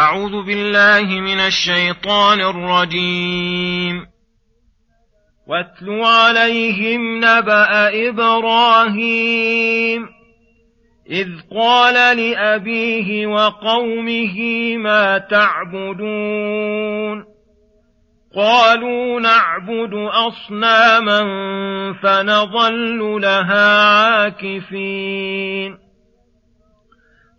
أعوذ بالله من الشيطان الرجيم. واتل عليهم نبأ إبراهيم. إذ قال لأبيه وقومه ما تعبدون؟ قالوا نعبد أصناما فنظل لها عاكفين.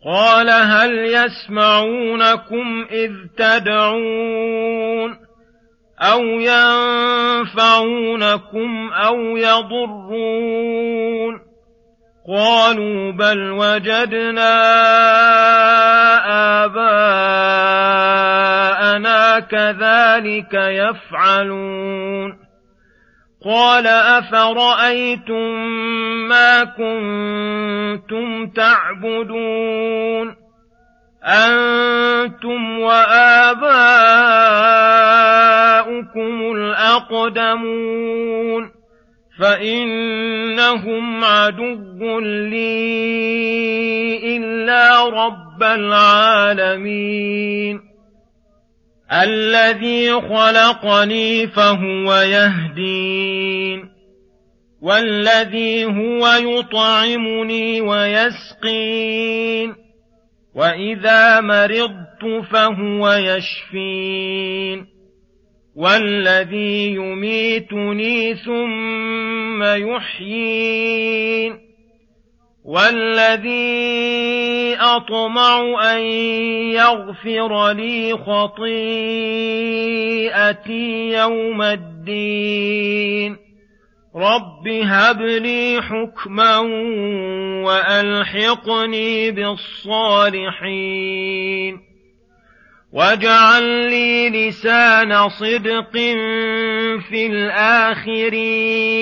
قال هل يسمعونكم إذ تدعون أو ينفعونكم أو يضرون قالوا بل وجدنا آباءنا كذلك يفعلون قال أفرأيتم ما كنتم تعبدون أنتم وآباؤكم الأقدمون فإنهم عدو لي إلا رب العالمين الذي خلقني فهو يهدين والذي هو يطعمني ويسقين وإذا مرضت فهو يشفين والذي يميتني ثم يحيين. والذي أطمع أن يغفر لي خطيئتي يوم الدين. رب هب لي حكما وألحقني بالصالحين. واجعل لي لسان صدق في الآخرين.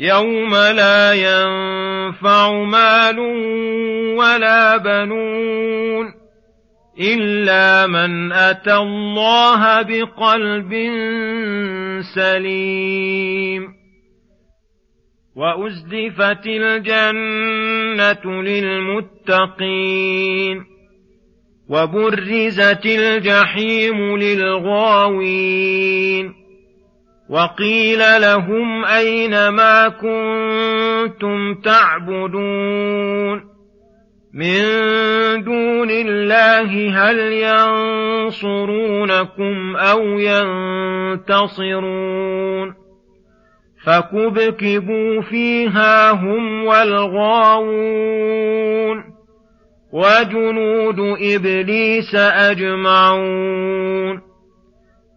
يوم لا ينفع مال ولا بنون الا من اتى الله بقلب سليم وازدفت الجنه للمتقين وبرزت الجحيم للغاوين وقيل لهم أين ما كنتم تعبدون من دون الله هل ينصرونكم أو ينتصرون فكبكبوا فيها هم والغاوون وجنود إبليس أجمعون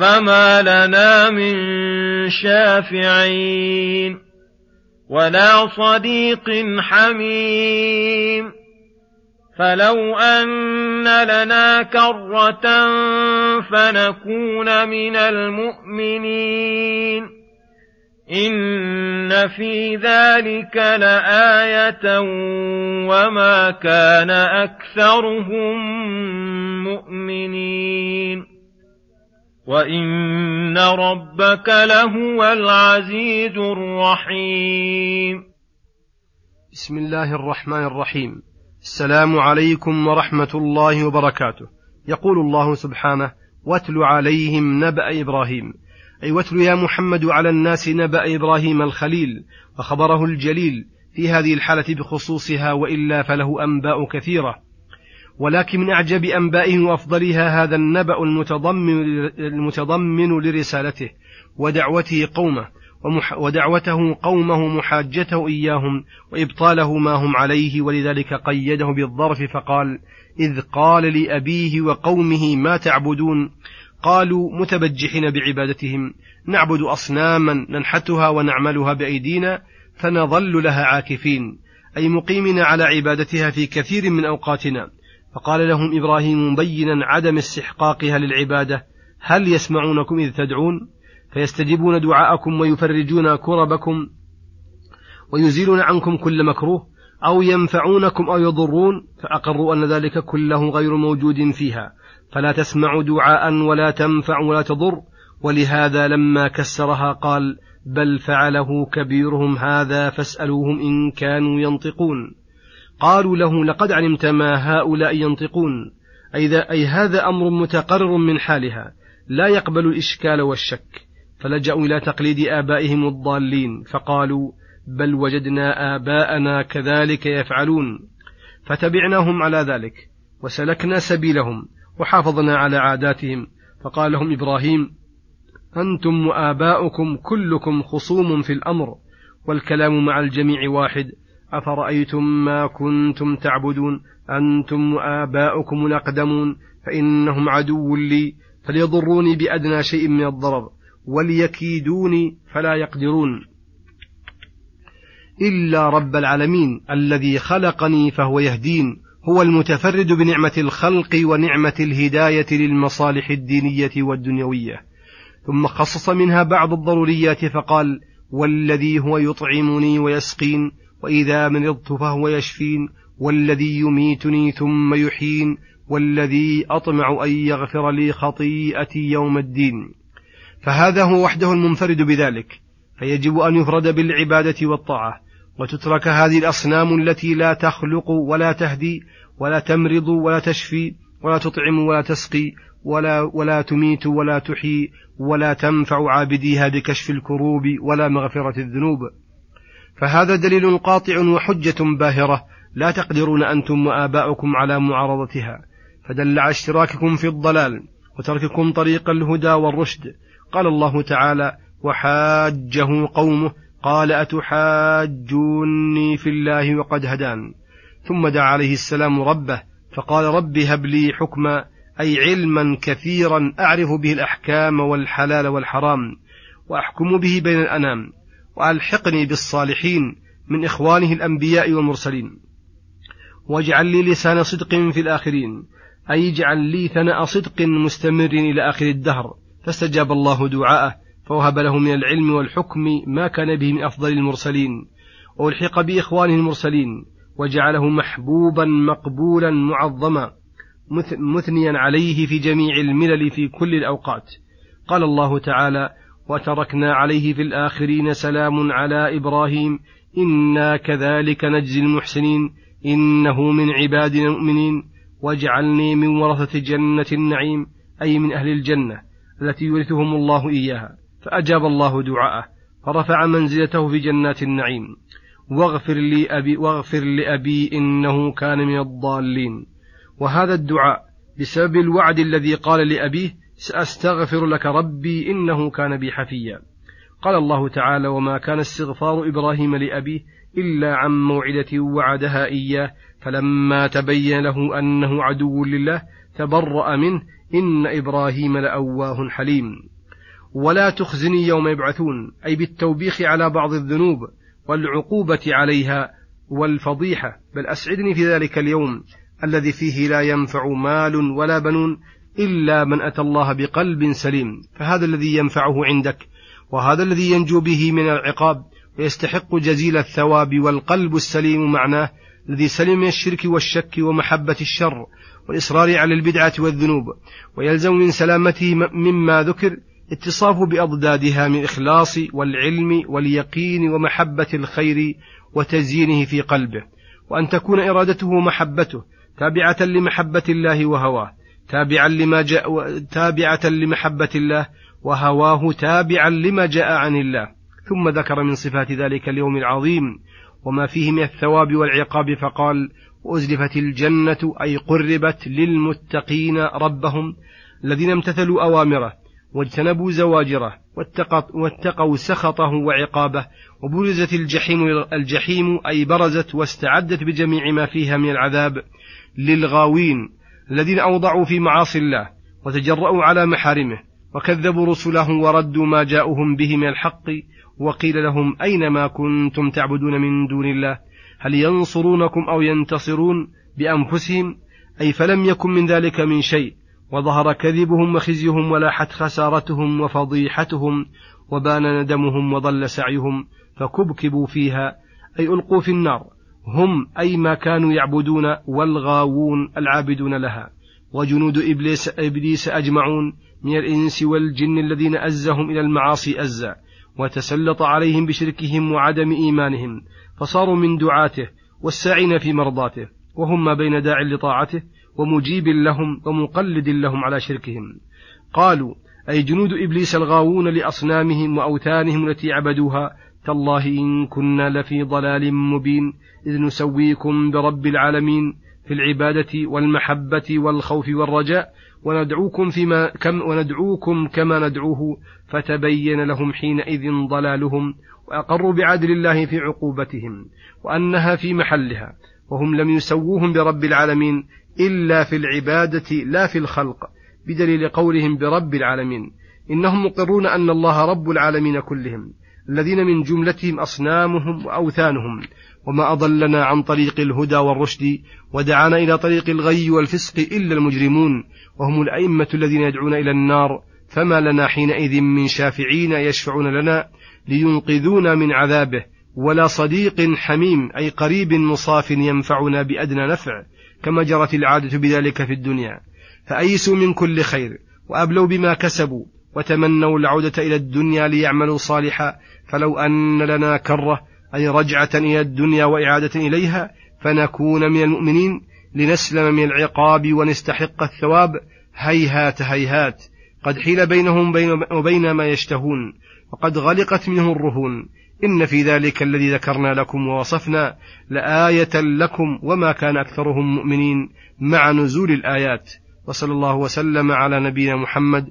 فما لنا من شافعين ولا صديق حميم فلو ان لنا كره فنكون من المؤمنين ان في ذلك لايه وما كان اكثرهم مؤمنين وان ربك لهو العزيز الرحيم. بسم الله الرحمن الرحيم. السلام عليكم ورحمة الله وبركاته. يقول الله سبحانه واتل عليهم نبأ إبراهيم. أي واتل يا محمد على الناس نبأ إبراهيم الخليل وخبره الجليل. في هذه الحالة بخصوصها وإلا فله أنباء كثيرة. ولكن من أعجب أنبائه وأفضلها هذا النبأ المتضمن, المتضمن لرسالته ودعوته قومه ودعوته قومه محاجته إياهم وإبطاله ما هم عليه ولذلك قيده بالظرف فقال إذ قال لأبيه وقومه ما تعبدون؟ قالوا متبجحين بعبادتهم نعبد أصناما ننحتها ونعملها بأيدينا فنظل لها عاكفين أي مقيمين على عبادتها في كثير من أوقاتنا. فقال لهم إبراهيم مبينا عدم استحقاقها للعبادة هل يسمعونكم إذ تدعون؟ فيستجيبون دعاءكم ويفرجون كربكم ويزيلون عنكم كل مكروه أو ينفعونكم أو يضرون فأقروا أن ذلك كله غير موجود فيها. فلا تسمع دعاء ولا تنفع ولا تضر ولهذا لما كسرها قال بل فعله كبيرهم هذا فاسألوهم إن كانوا ينطقون قالوا له لقد علمت ما هؤلاء ينطقون. أي, أي هذا أمر متقرر من حالها. لا يقبل الإشكال والشك. فلجأوا إلى تقليد آبائهم الضالين. فقالوا بل وجدنا آباءنا كذلك يفعلون. فتبعناهم على ذلك. وسلكنا سبيلهم. وحافظنا على عاداتهم. فقال لهم إبراهيم أنتم وآباؤكم كلكم خصوم في الأمر والكلام مع الجميع واحد أفرأيتم ما كنتم تعبدون؟ أنتم وآباؤكم الأقدمون؟ فإنهم عدو لي فليضروني بأدنى شيء من الضرر وليكيدوني فلا يقدرون. إلا رب العالمين الذي خلقني فهو يهدين هو المتفرد بنعمة الخلق ونعمة الهداية للمصالح الدينية والدنيوية. ثم خصص منها بعض الضروريات فقال والذي هو يطعمني ويسقين وإذا مرضت فهو يشفين والذي يميتني ثم يحين والذي أطمع أن يغفر لي خطيئتي يوم الدين. فهذا هو وحده المنفرد بذلك فيجب أن يفرد بالعبادة والطاعة. وتترك هذه الأصنام التي لا تخلق ولا تهدي ولا تمرض ولا تشفي ولا تطعم ولا تسقي ولا ولا تميت ولا تحيي ولا تنفع عابديها بكشف الكروب ولا مغفرة الذنوب. فهذا دليل قاطع وحجة باهرة. لا تقدرون أنتم وآباؤكم على معارضتها. فدل على اشتراككم في الضلال وترككم طريق الهدى والرشد. قال الله تعالى وحاجه قومه قال أتحاجوني في الله وقد هدان ثم دعا عليه السلام ربه فقال رب هب لي حكما أي علما كثيرا أعرف به الأحكام والحلال والحرام وأحكم به بين الأنام وألحقني بالصالحين من إخوانه الأنبياء والمرسلين. واجعل لي لسان صدق في الآخرين أي اجعل لي ثناء صدق مستمر إلى آخر الدهر. فاستجاب الله دعاءه فوهب له من العلم والحكم ما كان به من أفضل المرسلين. وألحق بإخوانه المرسلين وجعله محبوبا مقبولا معظما مثنيا عليه في جميع الملل في كل الأوقات. قال الله تعالى وتركنا عليه في الآخرين سلام على إبراهيم. إنا كذلك نجزي المحسنين. إنه من عبادنا المؤمنين. واجعلني من ورثة جنة النعيم. أي من أهل الجنة التي يورثهم الله إياها. فأجاب الله دعاءه. فرفع منزلته في جنات النعيم. واغفر لي أبي واغفر لأبي إنه كان من الضالين. وهذا الدعاء بسبب الوعد الذي قال لأبيه سأستغفر لك ربي إنه كان بي حفيا. قال الله تعالى وما كان استغفار إبراهيم لأبيه إلا عن موعدة وعدها إياه فلما تبين له أنه عدو لله تبرأ منه إن إبراهيم لأواه حليم. ولا تخزني يوم يبعثون أي بالتوبيخ على بعض الذنوب والعقوبة عليها والفضيحة بل أسعدني في ذلك اليوم الذي فيه لا ينفع مال ولا بنون إلا من أتى الله بقلب سليم فهذا الذي ينفعه عندك وهذا الذي ينجو به من العقاب ويستحق جزيل الثواب والقلب السليم معناه الذي سلم من الشرك والشك ومحبة الشر والإصرار على البدعة والذنوب ويلزم من سلامته مما ذكر اتصاف بأضدادها من الإخلاص والعلم واليقين ومحبة الخير وتزيينه في قلبه وأن تكون إرادته محبته تابعة لمحبة الله وهواه. تابعا لما جاء تابعة لمحبة الله وهواه تابعا لما جاء عن الله. ثم ذكر من صفات ذلك اليوم العظيم وما فيه من الثواب والعقاب فقال وأزلفت الجنة أي قربت للمتقين ربهم الذين امتثلوا أوامره واجتنبوا زواجره واتقوا سخطه وعقابه وبرزت الجحيم الجحيم أي برزت واستعدت بجميع ما فيها من العذاب للغاوين. الذين أوضعوا في معاصي الله وتجرؤوا على محارمه وكذبوا رسله وردوا ما جاءهم به من الحق وقيل لهم أين ما كنتم تعبدون من دون الله؟ هل ينصرونكم أو ينتصرون بأنفسهم؟ أي فلم يكن من ذلك من شيء؟ وظهر كذبهم وخزيهم ولاحت خسارتهم وفضيحتهم وبان ندمهم وضل سعيهم فكبكبوا فيها أي ألقوا في النار. هم أي ما كانوا يعبدون والغاوون العابدون لها. وجنود إبليس, إبليس أجمعون من الإنس والجن الذين أزهم إلى المعاصي أزا وتسلط عليهم بشركهم وعدم إيمانهم فصاروا من دعاته والساعين في مرضاته وهم ما بين داع لطاعته ومجيب لهم ومقلد لهم على شركهم. قالوا أي جنود إبليس الغاوون لأصنامهم وأوثانهم التي عبدوها تالله إن كنا لفي ضلال مبين إذ نسويكم برب العالمين في العبادة والمحبة والخوف والرجاء وندعوكم فيما كم وندعوكم كما ندعوه فتبين لهم حينئذ ضلالهم وأقروا بعدل الله في عقوبتهم وأنها في محلها وهم لم يسووهم برب العالمين إلا في العبادة لا في الخلق بدليل قولهم برب العالمين إنهم مقرون أن الله رب العالمين كلهم. الذين من جملتهم أصنامهم وأوثانهم وما أضلنا عن طريق الهدى والرشد ودعانا إلى طريق الغي والفسق إلا المجرمون وهم الأئمة الذين يدعون إلى النار فما لنا حينئذ من شافعين يشفعون لنا لينقذونا من عذابه ولا صديق حميم أي قريب مصاف ينفعنا بأدنى نفع كما جرت العادة بذلك في الدنيا. فأيسوا من كل خير وأبلوا بما كسبوا وتمنوا العودة إلى الدنيا ليعملوا صالحا فلو أن لنا كرة أي رجعة إلى الدنيا وإعادة إليها فنكون من المؤمنين لنسلم من العقاب ونستحق الثواب. هيهات هيهات. قد حيل بينهم وبين ما يشتهون وقد غلقت منهم الرهون. إن في ذلك الذي ذكرنا لكم ووصفنا لآية لكم وما كان أكثرهم مؤمنين مع نزول الآيات. وصلى الله وسلم على نبينا محمد